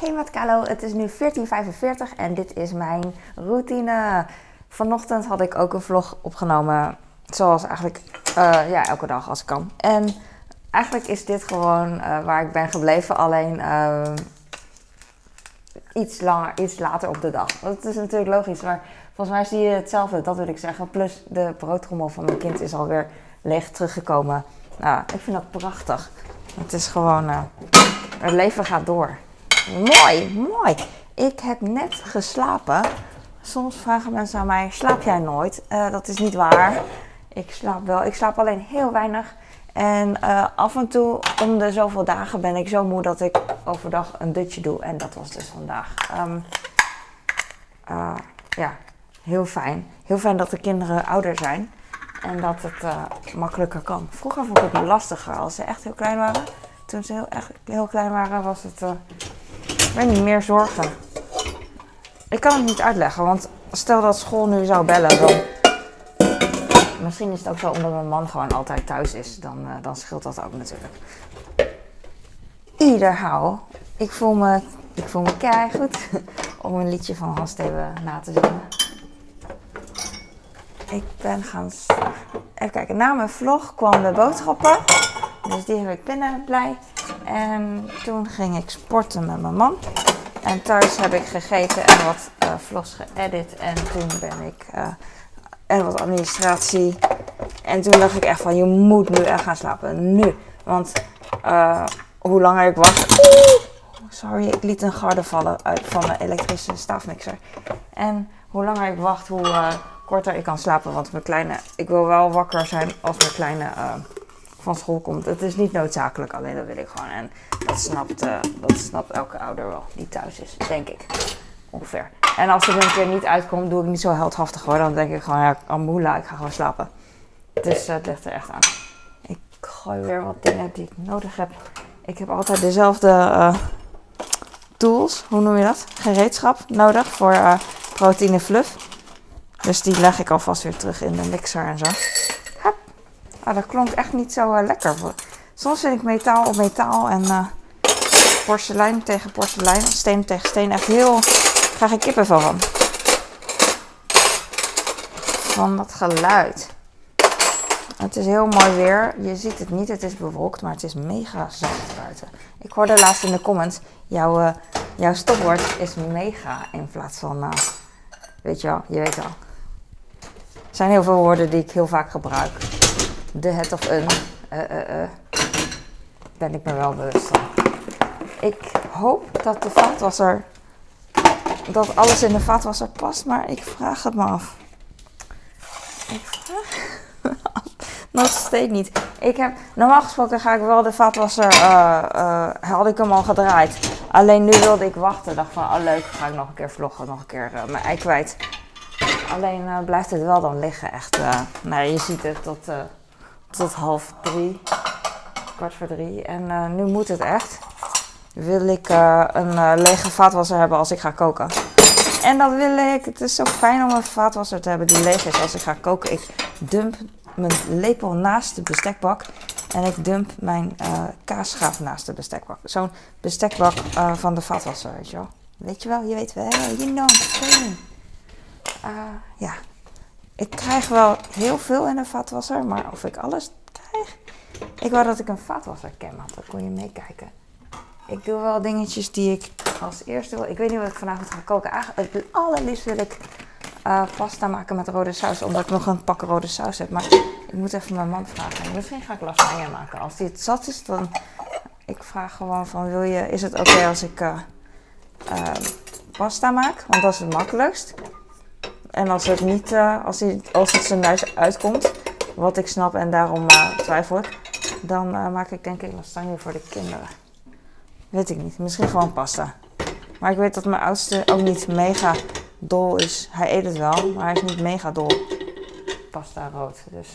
Hey met Kalo, het is nu 14.45 en dit is mijn routine. Vanochtend had ik ook een vlog opgenomen, zoals eigenlijk uh, ja, elke dag als ik kan. En eigenlijk is dit gewoon uh, waar ik ben gebleven, alleen uh, iets langer, iets later op de dag. Dat is natuurlijk logisch, maar volgens mij zie je hetzelfde, dat wil ik zeggen. Plus de broodtrommel van mijn kind is alweer leeg teruggekomen. Nou, ik vind dat prachtig. Het is gewoon, het leven gaat door. Mooi, mooi. Ik heb net geslapen. Soms vragen mensen aan mij: slaap jij nooit? Uh, dat is niet waar. Ik slaap wel. Ik slaap alleen heel weinig. En uh, af en toe, om de zoveel dagen, ben ik zo moe dat ik overdag een dutje doe. En dat was dus vandaag. Um, uh, ja, heel fijn. Heel fijn dat de kinderen ouder zijn. En dat het makkelijker kan. Vroeger vond ik het lastiger als ze echt heel klein waren. Toen ze heel, echt heel klein waren, was het weet niet, meer zorgen. Ik kan het niet uitleggen, want stel dat school nu zou bellen, dan. Misschien is het ook zo omdat mijn man gewoon altijd thuis is. Dan, uh, dan scheelt dat ook natuurlijk. Ieder hou. Ik voel me, ik voel me goed om een liedje van Hans Steven na te zingen. Ik ben gaan. Even kijken, na mijn vlog kwam de boodschappen. Dus die heb ik binnen blij. En toen ging ik sporten met mijn man. En thuis heb ik gegeten en wat uh, vlogs geëdit. En toen ben ik. En wat administratie. En toen dacht ik echt van: je moet nu echt gaan slapen. Nu. Want uh, hoe langer ik wacht. Sorry, ik liet een garde vallen uit van mijn elektrische staafmixer. En hoe langer ik wacht, hoe korter ik kan slapen. Want mijn kleine. Ik wil wel wakker zijn als mijn kleine van school komt. Het is niet noodzakelijk, alleen dat wil ik gewoon. En dat snapt, uh, dat snapt elke ouder wel die thuis is, denk ik. Ongeveer. En als er een keer niet uitkomt, doe ik niet zo heldhaftig hoor. Dan denk ik gewoon, ja, Amula, ik ga gewoon slapen. Dus uh, het ligt er echt aan. Ik gooi weer wat dingen die ik nodig heb. Ik heb altijd dezelfde uh, tools, hoe noem je dat? Gereedschap nodig voor proteïne fluff. Dus die leg ik alvast weer terug in de mixer en zo. Ah, dat klonk echt niet zo uh, lekker. Soms vind ik metaal op metaal en uh, porselein tegen porselein, steen tegen steen echt heel. krijg ik kippenvel van. Van dat geluid. Het is heel mooi weer. Je ziet het niet, het is bewolkt, maar het is mega zacht buiten. Ik hoorde laatst in de comments: jouw, uh, jouw stopwoord is mega in plaats van. weet je wel, je weet wel. Er zijn heel veel woorden die ik heel vaak gebruik de het of een. Uh, uh, uh, ben ik me wel bewust van. Ik hoop dat de vaatwasser. dat alles in de vaatwasser past, maar ik vraag het me af. Ik vraag Nog steeds niet. Ik heb, normaal gesproken ga ik wel de vaatwasser. had ik hem al gedraaid. Alleen nu wilde ik wachten. Dacht van, oh leuk, ga ik nog een keer vloggen, nog een keer mijn ei kwijt. Alleen blijft het wel dan liggen, echt. nou, je ziet het tot tot half drie, kwart voor drie. En uh, nu moet het echt. Wil ik uh, een uh, lege vaatwasser hebben als ik ga koken. En dan wil ik, het is zo fijn om een vaatwasser te hebben die leeg is als ik ga koken. Ik dump mijn lepel naast de bestekbak. En ik dump mijn kaasschaaf naast de bestekbak. Zo'n bestekbak van de vaatwasser, weet je wel. Weet je wel, je weet wel, you know, ja, ik krijg wel heel veel in een vaatwasser, maar of ik alles krijg. Ik wou dat ik een vaatwassercam had, dan kon je meekijken. Ik doe wel dingetjes die ik als eerste wil. Ik weet niet wat ik vanavond ga koken. Eigenlijk, het allerliefst wil ik uh, pasta maken met rode saus, omdat ik nog een pak rode saus heb. Maar ik moet even mijn man vragen. Misschien ga ik lasagne maken. Als die het zat is, dan. Ik vraag gewoon van: wil je, is het oké als ik uh, uh, pasta maak? Want dat is het makkelijkst. En als het niet, uh, als, hij, als het zijn neus uitkomt, wat ik snap en daarom uh, twijfel ik, dan uh, maak ik denk ik lasagne voor de kinderen. Weet ik niet, misschien gewoon pasta. Maar ik weet dat mijn oudste ook niet mega dol is. Hij eet het wel, maar hij is niet mega dol. Pasta rood, dus.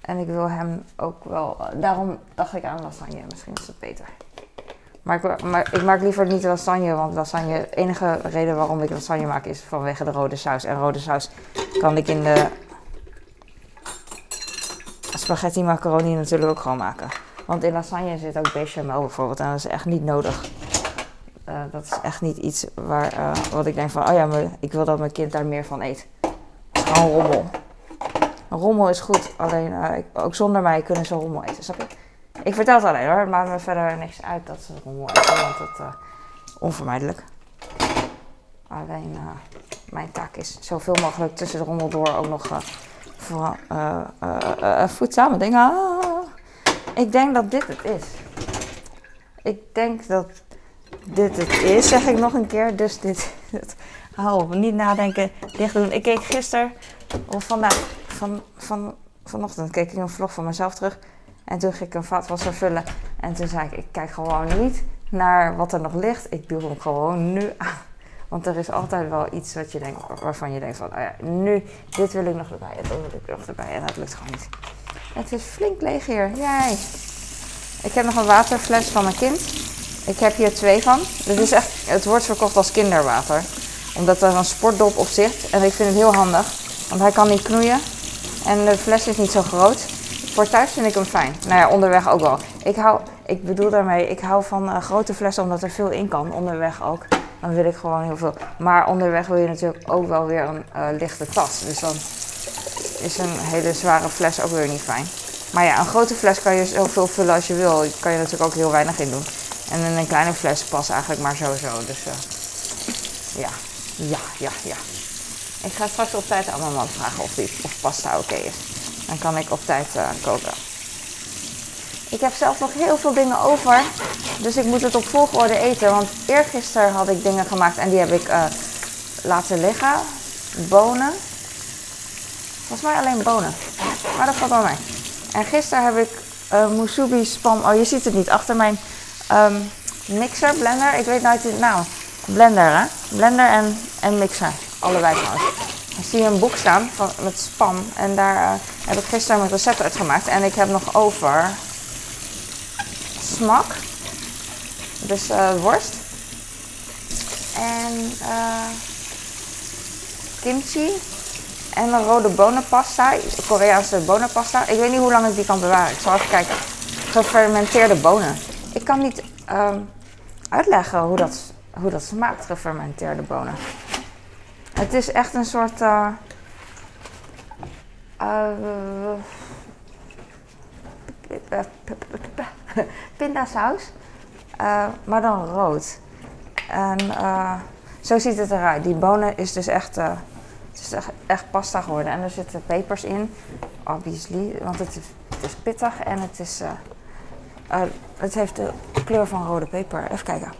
En ik wil hem ook wel. Daarom dacht ik aan lasagne. Misschien is het beter. Maar ik, ik maak liever niet lasagne, want lasagne, de enige reden waarom ik lasagne maak is vanwege de rode saus. En rode saus kan ik in de spaghetti macaroni natuurlijk ook gewoon maken. Want in lasagne zit ook bechamel bijvoorbeeld en dat is echt niet nodig. Eh, dat is echt niet iets waar, eh, wat ik denk van, oh ja, maar ik wil dat mijn kind daar meer van eet. Gewoon rommel. Rommel is goed, alleen eh, ook zonder mij kunnen ze rommel eten, snap je? Ik vertel het alleen hoor, het maakt me verder niks uit dat ze rommel eten, want het uh, onvermijdelijk. Alleen uh, mijn taak is zoveel mogelijk tussen de rommel door ook nog uh, voor, voedzame dingen. Ah, ik denk dat dit het is. Ik denk dat dit het is, zeg ik nog een keer. Dus dit, dit hou op, niet nadenken, dicht doen. Ik keek gisteren, of vandaag, van, van, vanochtend keek ik een vlog van mezelf terug. En toen ging ik een vaatwasser vullen. En toen zei ik, ik kijk gewoon niet naar wat er nog ligt. Ik doe hem gewoon nu aan. Want er is altijd wel iets wat je denkt, waarvan je denkt van, oh ja, nu, dit wil ik nog erbij, dat wil ik nog erbij. En dat lukt gewoon niet. Het is flink leeg hier. Jij. Ik heb nog een waterfles van mijn kind. Ik heb hier twee van. Dit is echt, het wordt verkocht als kinderwater. Omdat er een sportdop op zit. En ik vind het heel handig. Want hij kan niet knoeien. En de fles is niet zo groot. Voor thuis vind ik hem fijn. Nou ja, onderweg ook wel. Ik, hou, ik bedoel daarmee, ik hou van uh, grote flessen omdat er veel in kan. Onderweg ook. Dan wil ik gewoon heel veel. Maar onderweg wil je natuurlijk ook wel weer een uh, lichte tas. Dus dan is een hele zware fles ook weer niet fijn. Maar ja, een grote fles kan je zoveel vullen als je wil. Daar kan je natuurlijk ook heel weinig in doen. En in een kleine fles past eigenlijk maar sowieso. Dus uh, ja, ja, ja, ja. Ik ga straks op tijd aan mijn man vragen of, die, of pasta oké is. Dan kan ik op tijd uh, koken. Ik heb zelf nog heel veel dingen over. Dus ik moet het op volgorde eten. Want eergisteren had ik dingen gemaakt en die heb ik uh, laten liggen. Bonen. Volgens mij alleen bonen. Maar dat valt wel mee. En gisteren heb ik uh, musubi spam. Oh, je ziet het niet. Achter mijn um, mixer, blender. Ik weet nooit de naam. Blender, hè? Blender en, en mixer. Allebei trouwens. Dan zie een boek staan van, met spam. En daar uh, heb ik gisteren mijn recept uitgemaakt. En ik heb nog over smak. Dus uh, worst. En kimchi. En een rode bonenpasta, Koreaanse bonenpasta. Ik weet niet hoe lang ik die kan bewaren. Ik zal even kijken. Gefermenteerde bonen. Ik kan niet um, uitleggen hoe dat, hoe dat smaakt, gefermenteerde bonen. Het is echt een soort. Uh, uh, pindasaus. Uh, maar dan rood. En zo ziet het eruit. Die bonen is dus echt. Het is echt, pasta geworden. En er zitten pepers in, obviously. Want het is, het is pittig en het, is, het heeft de kleur van rode peper. Even kijken.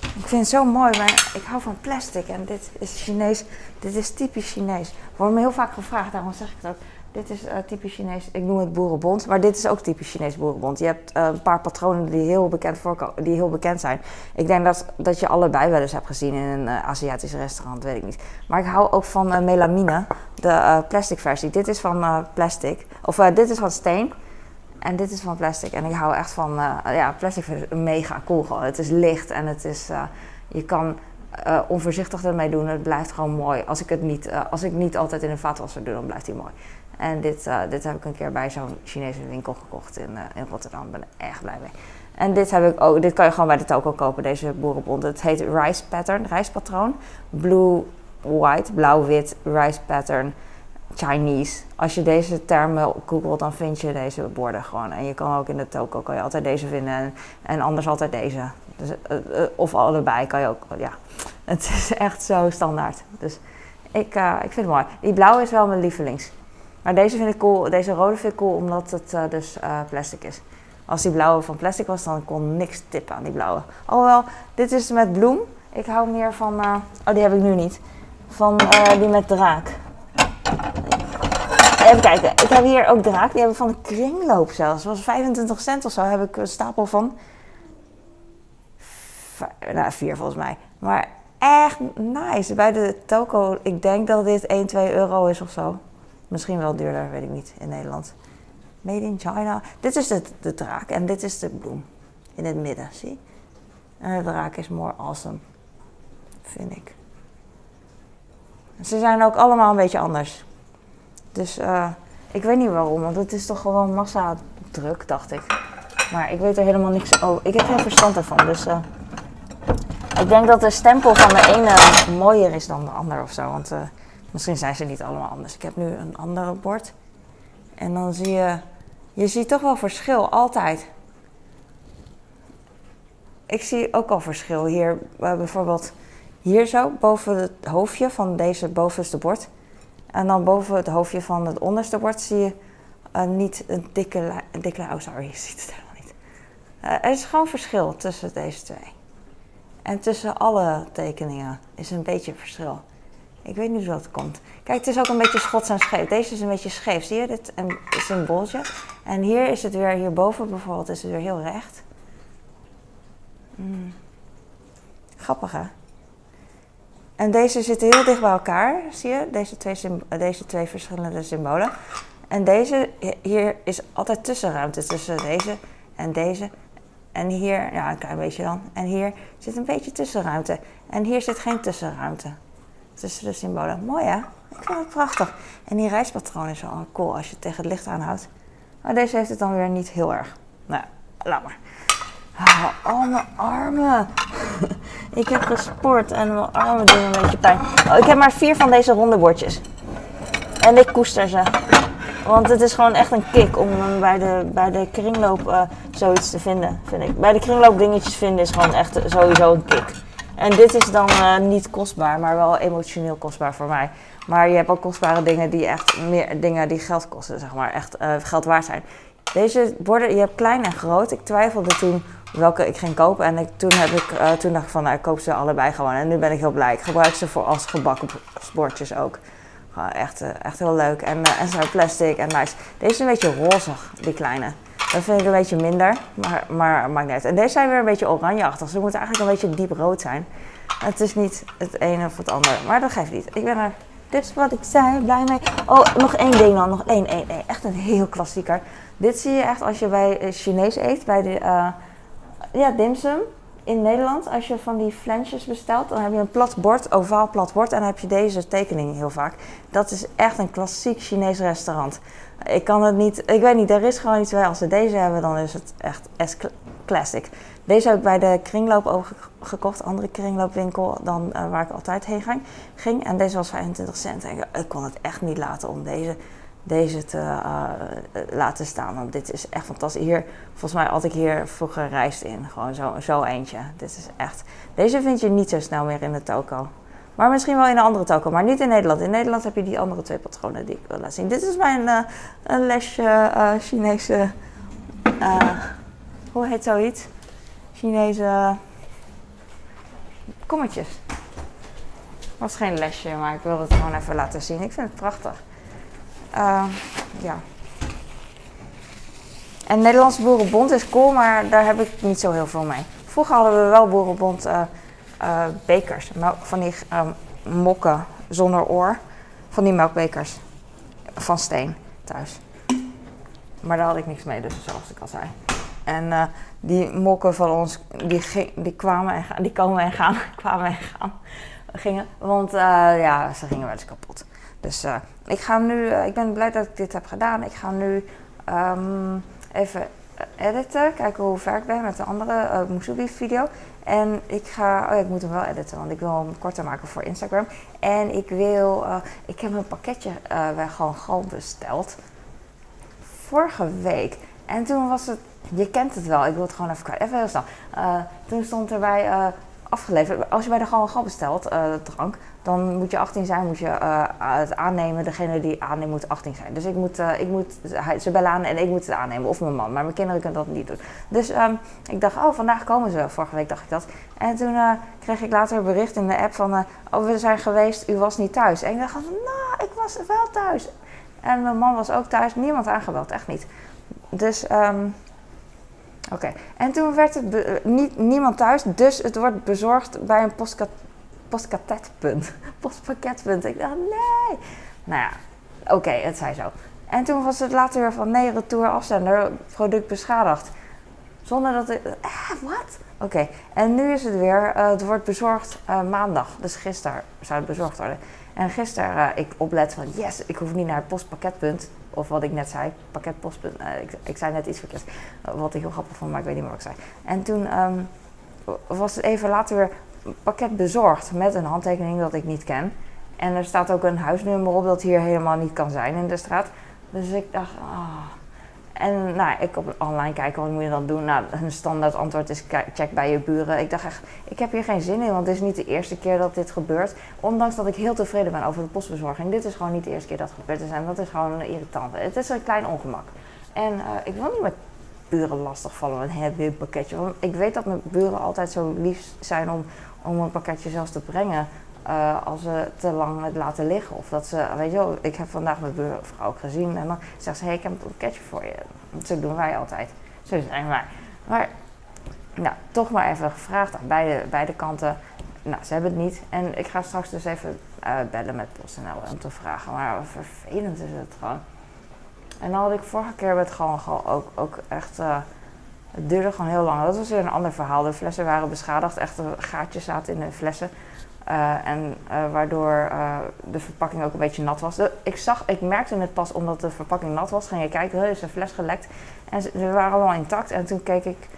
Ik vind het zo mooi, maar ik hou van plastic. En dit is Chinees. Dit is typisch Chinees. Wordt me heel vaak gevraagd, daarom zeg ik ook. Dit is uh, typisch Chinees. Ik noem het boerenbond, maar dit is ook typisch Chinees boerenbond. Je hebt uh, een paar patronen die heel bekend, die heel bekend zijn. Ik denk dat, dat je allebei wel eens hebt gezien in een uh, Aziatisch restaurant, weet ik niet. Maar ik hou ook van melamine, de plastic versie. Dit is van plastic, of dit is van steen. En dit is van plastic. En ik hou echt van, ja, plastic is mega cool gewoon. Het is licht en het is, je kan onvoorzichtig ermee doen. Het blijft gewoon mooi. Als ik het niet, als ik niet altijd in een vaatwasser doe, dan blijft hij mooi. En dit, uh, dit heb ik een keer bij zo'n Chinese winkel gekocht in, uh, in Rotterdam. Ben er echt blij mee. En dit heb ik ook, dit kan je gewoon bij de toko kopen, deze boerenbond. Het heet Rice Pattern, rijstpatroon. Blue, white, blauw-wit, rice pattern, Chinese. Als je deze termen googelt, dan vind je deze borden gewoon. En je kan ook in de toko kan je altijd deze vinden en, en anders altijd deze. Dus, uh, of allebei kan je ook, ja. Het is echt zo standaard. Dus ik, ik vind het mooi. Die blauwe is wel mijn lievelings. Maar deze vind ik cool, deze rode vind ik cool omdat het dus plastic is. Als die blauwe van plastic was, dan kon niks tippen aan die blauwe. Alhoewel, dit is met bloem. Ik hou meer van, oh die heb ik nu niet, van die met draak. Even kijken, ik heb hier ook draak. Die hebben van de kringloop zelfs. Dat was 25 cent of zo, heb ik een stapel van. Nou, vier volgens mij. Maar echt nice. Bij de toko, ik denk dat dit 1, 2 euro is of zo. Misschien wel duurder, weet ik niet, in Nederland. Made in China. Dit is de, de draak en dit is de bloem. In het midden, zie En de draak is more awesome. Vind ik. Ze zijn ook allemaal een beetje anders. Dus uh, ik weet niet waarom, want het is toch gewoon massa druk, dacht ik. Maar ik weet er helemaal niks over. Ik heb geen verstand ervan, dus uh, Ik denk dat de stempel van de ene mooier is dan de ander of zo. Want uh, misschien zijn ze niet allemaal anders. Ik heb nu een andere bord. En dan zie je... Je ziet toch wel verschil, altijd. Ik zie ook al verschil hier. Bijvoorbeeld hier zo, boven het hoofdje van deze bovenste bord. En dan boven het hoofdje van het onderste bord zie je uh, niet een dikke, een dikke Oh, sorry, je ziet het helemaal niet. Uh, er is gewoon verschil tussen deze twee. En tussen alle tekeningen is een beetje verschil. Ik weet niet hoe dat komt. Kijk, het is ook een beetje schots en scheef. Deze is een beetje scheef. Zie je? Dit een symbooltje. En hier is het weer, hierboven bijvoorbeeld, is het weer heel recht. Mm. Grappig hè? En deze zitten heel dicht bij elkaar, zie je? Deze twee, deze twee verschillende symbolen. En deze, hier is altijd tussenruimte tussen deze en deze. En hier, ja, een klein beetje dan. En hier zit een beetje tussenruimte. En hier zit geen tussenruimte tussen de symbolen. Mooi hè? Ik vind het prachtig. En die reispatroon is wel cool als je het tegen het licht aanhoudt. Maar deze heeft het dan weer niet heel erg. Nou, laat maar. Oh, oh, mijn armen. ik heb gesport en mijn armen doen een beetje pijn. Oh, ik heb maar vier van deze ronde bordjes. En ik koester ze. Want het is gewoon echt een kick om bij de, bij de kringloop uh, zoiets te vinden, vind ik. Bij de kringloop dingetjes vinden is gewoon echt sowieso een kick. En dit is dan uh, niet kostbaar, maar wel emotioneel kostbaar voor mij. Maar je hebt ook kostbare dingen die echt meer dingen die geld kosten, zeg maar, echt uh, geld waard zijn. Deze borden, je hebt klein en groot. Ik twijfelde toen welke ik ging kopen. En toen, heb ik, uh, toen dacht ik van, nou, ik koop ze allebei gewoon. En nu ben ik heel blij. Ik gebruik ze voor als gebakken bordjes ook. Echt, uh, echt heel leuk. En, uh, ze zijn plastic en nice. Deze is een beetje rozig, die kleine. Dat vind ik een beetje minder, maar, maar maakt. En deze zijn weer een beetje oranjeachtig. Ze moeten eigenlijk een beetje diep rood zijn. Het is niet het ene of het andere, maar dat geeft niet. Ik ben er, dit is wat ik zei, blij mee. Oh, nog één ding dan, nog één, één, één. Echt een heel klassieker. Dit zie je echt als je bij Chinees eet, bij de, ja, dimsum in Nederland. Als je van die flensjes bestelt, dan heb je een plat bord, ovaal plat bord. En dan heb je deze tekening heel vaak. Dat is echt een klassiek Chinees restaurant. Ik kan het niet, ik weet niet, er is gewoon iets bij. Als ze deze hebben, dan is het echt as classic. Deze heb ik bij de kringloop ook gekocht, andere kringloopwinkel dan uh, waar ik altijd heen ging. ging. En deze was 25 cent. En ik, ik kon het echt niet laten om deze deze te uh, laten staan. Want dit is echt fantastisch. Hier, volgens mij had ik hier vroeger reist in. Gewoon zo, zo eentje. Dit is echt. Deze vind je niet zo snel meer in de toko. Maar misschien wel in een andere toko, maar niet in Nederland. In Nederland heb je die andere twee patronen die ik wil laten zien. Dit is mijn uh, een lesje Chinese. hoe heet zoiets? Chinese kommetjes. Was geen lesje, maar ik wil het gewoon even laten zien. Ik vind het prachtig. Uh, ja. En Nederlandse Boerenbond is cool, maar daar heb ik niet zo heel veel mee. Vroeger hadden we wel Boerenbond uh, uh, bekers, van die um, mokken zonder oor. Van die melkbekers van steen thuis. Maar daar had ik niks mee, dus zoals ik al zei. En die mokken van ons, die, die kwamen en gaan, die komen en gaan, kwamen en gaan, gingen. Want ja, ze gingen wel eens kapot. Dus uh, ik ga nu, ik ben blij dat ik dit heb gedaan. Ik ga nu um, even editen, kijken hoe ver ik ben met de andere uh, Musubi video. En ik ga, oh ja, ik moet hem wel editen, want ik wil hem korter maken voor Instagram. En ik wil, ik heb een pakketje uh, gewoon gewoon besteld. Vorige week. En toen was het, je kent het wel, ik wil het gewoon even kwijt. Even heel snel. toen stond erbij afgeleverd. Als je bij de Gal Gal bestelt, de drank, dan moet je 18 zijn, moet je het aannemen. Degene die aanneemt moet 18 zijn. Dus ik moet, ik moet ze bellen aan en ik moet het aannemen. Of mijn man. Maar mijn kinderen kunnen dat niet doen. Dus um, ik dacht, oh, vandaag komen ze. Vorige week dacht ik dat. En toen kreeg ik later een bericht in de app van, oh, we zijn geweest, u was niet thuis. En ik dacht, nou, ik was wel thuis. En mijn man was ook thuis. Niemand aangebeld, echt niet. Dus... Um, Oké, en toen werd het niet, niemand thuis, dus het wordt bezorgd bij een postkat. Postpakketpunt. Ik dacht, nee. Nou ja, oké, het zei zo. En toen was het later weer van, nee, retour afzender, product beschadigd. Zonder dat ik, eh, wat? Oké, en nu is het weer, uh, het wordt bezorgd uh, maandag. Dus gisteren zou het bezorgd worden. En gisteren uh, ik oplet van, yes, ik hoef niet naar het postpakketpunt. Of wat ik net zei, pakketpostpunt. ik, ik zei net iets verkeerd. wat ik heel grappig vond, maar ik weet niet meer wat ik zei. En toen um, was het even later weer pakket bezorgd met een handtekening dat ik niet ken. En er staat ook een huisnummer op dat hier helemaal niet kan zijn in de straat. Dus ik dacht, ah. En nou, ik op online kijken, wat moet je dan doen? Nou, hun standaard antwoord is check bij je buren. Ik dacht echt, ik heb hier geen zin in, want het is niet de eerste keer dat dit gebeurt. Ondanks dat ik heel tevreden ben over de postbezorging. Dit is gewoon niet de eerste keer dat het gebeurt en dat is gewoon irritant. Het is een klein ongemak. En uh, ik wil niet met buren lastigvallen een heel pakketje. Want ik weet dat mijn buren altijd zo lief zijn om, om een pakketje zelfs te brengen. Uh, als ze te lang laten liggen. Of dat ze, weet je wel, ik heb vandaag mijn buurvrouw ook gezien. En dan zegt ze, hé, hey, ik heb een pakketje voor je. Zo doen wij altijd. Zo zijn wij. Maar, nou, toch maar even gevraagd aan beide, beide kanten. Nou, ze hebben het niet. En ik ga straks dus even uh, bellen met PostNL om te vragen. Maar vervelend is het gewoon. En dan had ik vorige keer gewoon, gewoon ook, ook echt... Uh, het duurde gewoon heel lang. Dat was weer een ander verhaal. De flessen waren beschadigd. Echt gaatjes zaten in de flessen. Uh, en uh, waardoor uh, de verpakking ook een beetje nat was. Ik, zag, ik merkte het pas omdat de verpakking nat was. Ging je kijken, er is een fles gelekt. En ze, waren allemaal intact. En toen keek ik.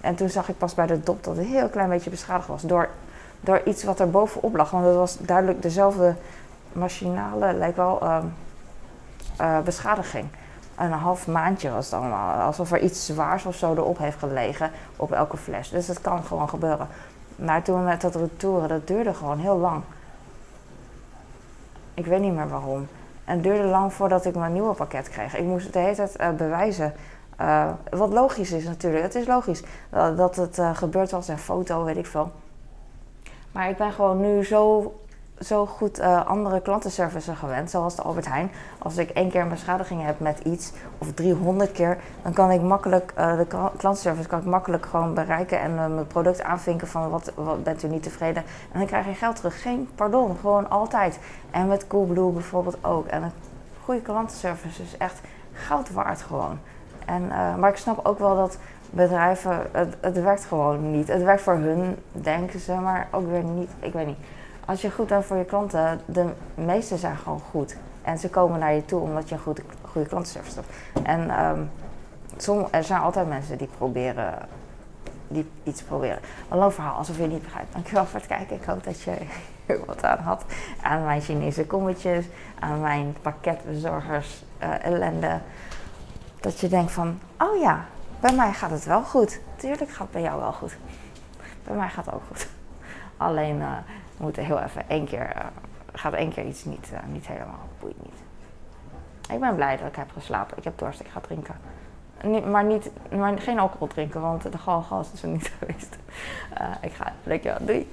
en toen zag ik pas bij de dop dat het een heel klein beetje beschadigd was. Door, door iets wat er bovenop lag. Want het was duidelijk dezelfde machinale, lijkt wel, beschadiging. Een half maandje was het allemaal. Alsof er iets zwaars of zo erop heeft gelegen op elke fles. Dus het kan gewoon gebeuren. Maar toen met dat retouren, dat duurde gewoon heel lang. Ik weet niet meer waarom. En het duurde lang voordat ik mijn nieuwe pakket kreeg. Ik moest het de hele tijd uh, bewijzen. Uh, wat logisch is natuurlijk. Het is logisch uh, dat het gebeurd was en foto, weet ik veel. Maar ik ben gewoon nu zo zo goed uh, andere klantenservices gewend, zoals de Albert Heijn. Als ik één keer een beschadiging heb met iets, of 300 keer, dan kan ik makkelijk, uh, de klantenservice kan ik makkelijk gewoon bereiken en uh, mijn product aanvinken van wat, wat bent u niet tevreden. En dan krijg je geld terug. Geen pardon, gewoon altijd. En met Coolblue bijvoorbeeld ook. En een goede klantenservice is echt goud waard gewoon. En, maar ik snap ook wel dat bedrijven, het, het werkt gewoon niet. Het werkt voor hun, denken ze, maar ook weer niet. Ik weet niet als je goed bent voor je klanten, de meeste zijn gewoon goed. En ze komen naar je toe omdat je een goede, goede klantenservice hebt. En um, er zijn altijd mensen die proberen, die iets proberen. Een lang verhaal, alsof je het niet begrijpt. Dankjewel voor het kijken. Ik hoop dat je er wat aan had. Aan mijn Chinese kommetjes, aan mijn pakketbezorgers uh, ellende. Dat je denkt van, oh ja, bij mij gaat het wel goed. Tuurlijk gaat het bij jou wel goed. Bij mij gaat het ook goed. Alleen... Uh, we moeten heel even één keer, uh, gaat één keer iets niet, uh, niet helemaal, boeit niet. Ik ben blij dat ik heb geslapen. Ik heb dorst, ik ga drinken. Niet, maar, niet, maar geen alcohol drinken, want de galgas is er niet geweest. Uh, ik ga, dankjewel, doei.